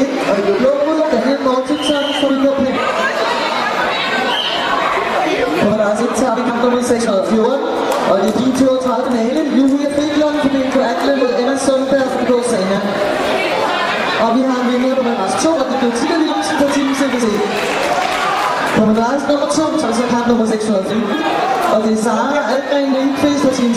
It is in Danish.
1 og i klubben, der hed Morten Sørensen fra Nykøbing. På deres interne kamp nummer 614, og det er din 32 finalen, Julia Friklund fra BK Atle mod Emma Sundberg fra BK Sana. Og vi har en vinder på nummer 2, og det blev Tina Willemsen fra Team CBC. På deres nummer 2, så er kamp nummer 615, og det er Sara Algren Lindqvist fra Team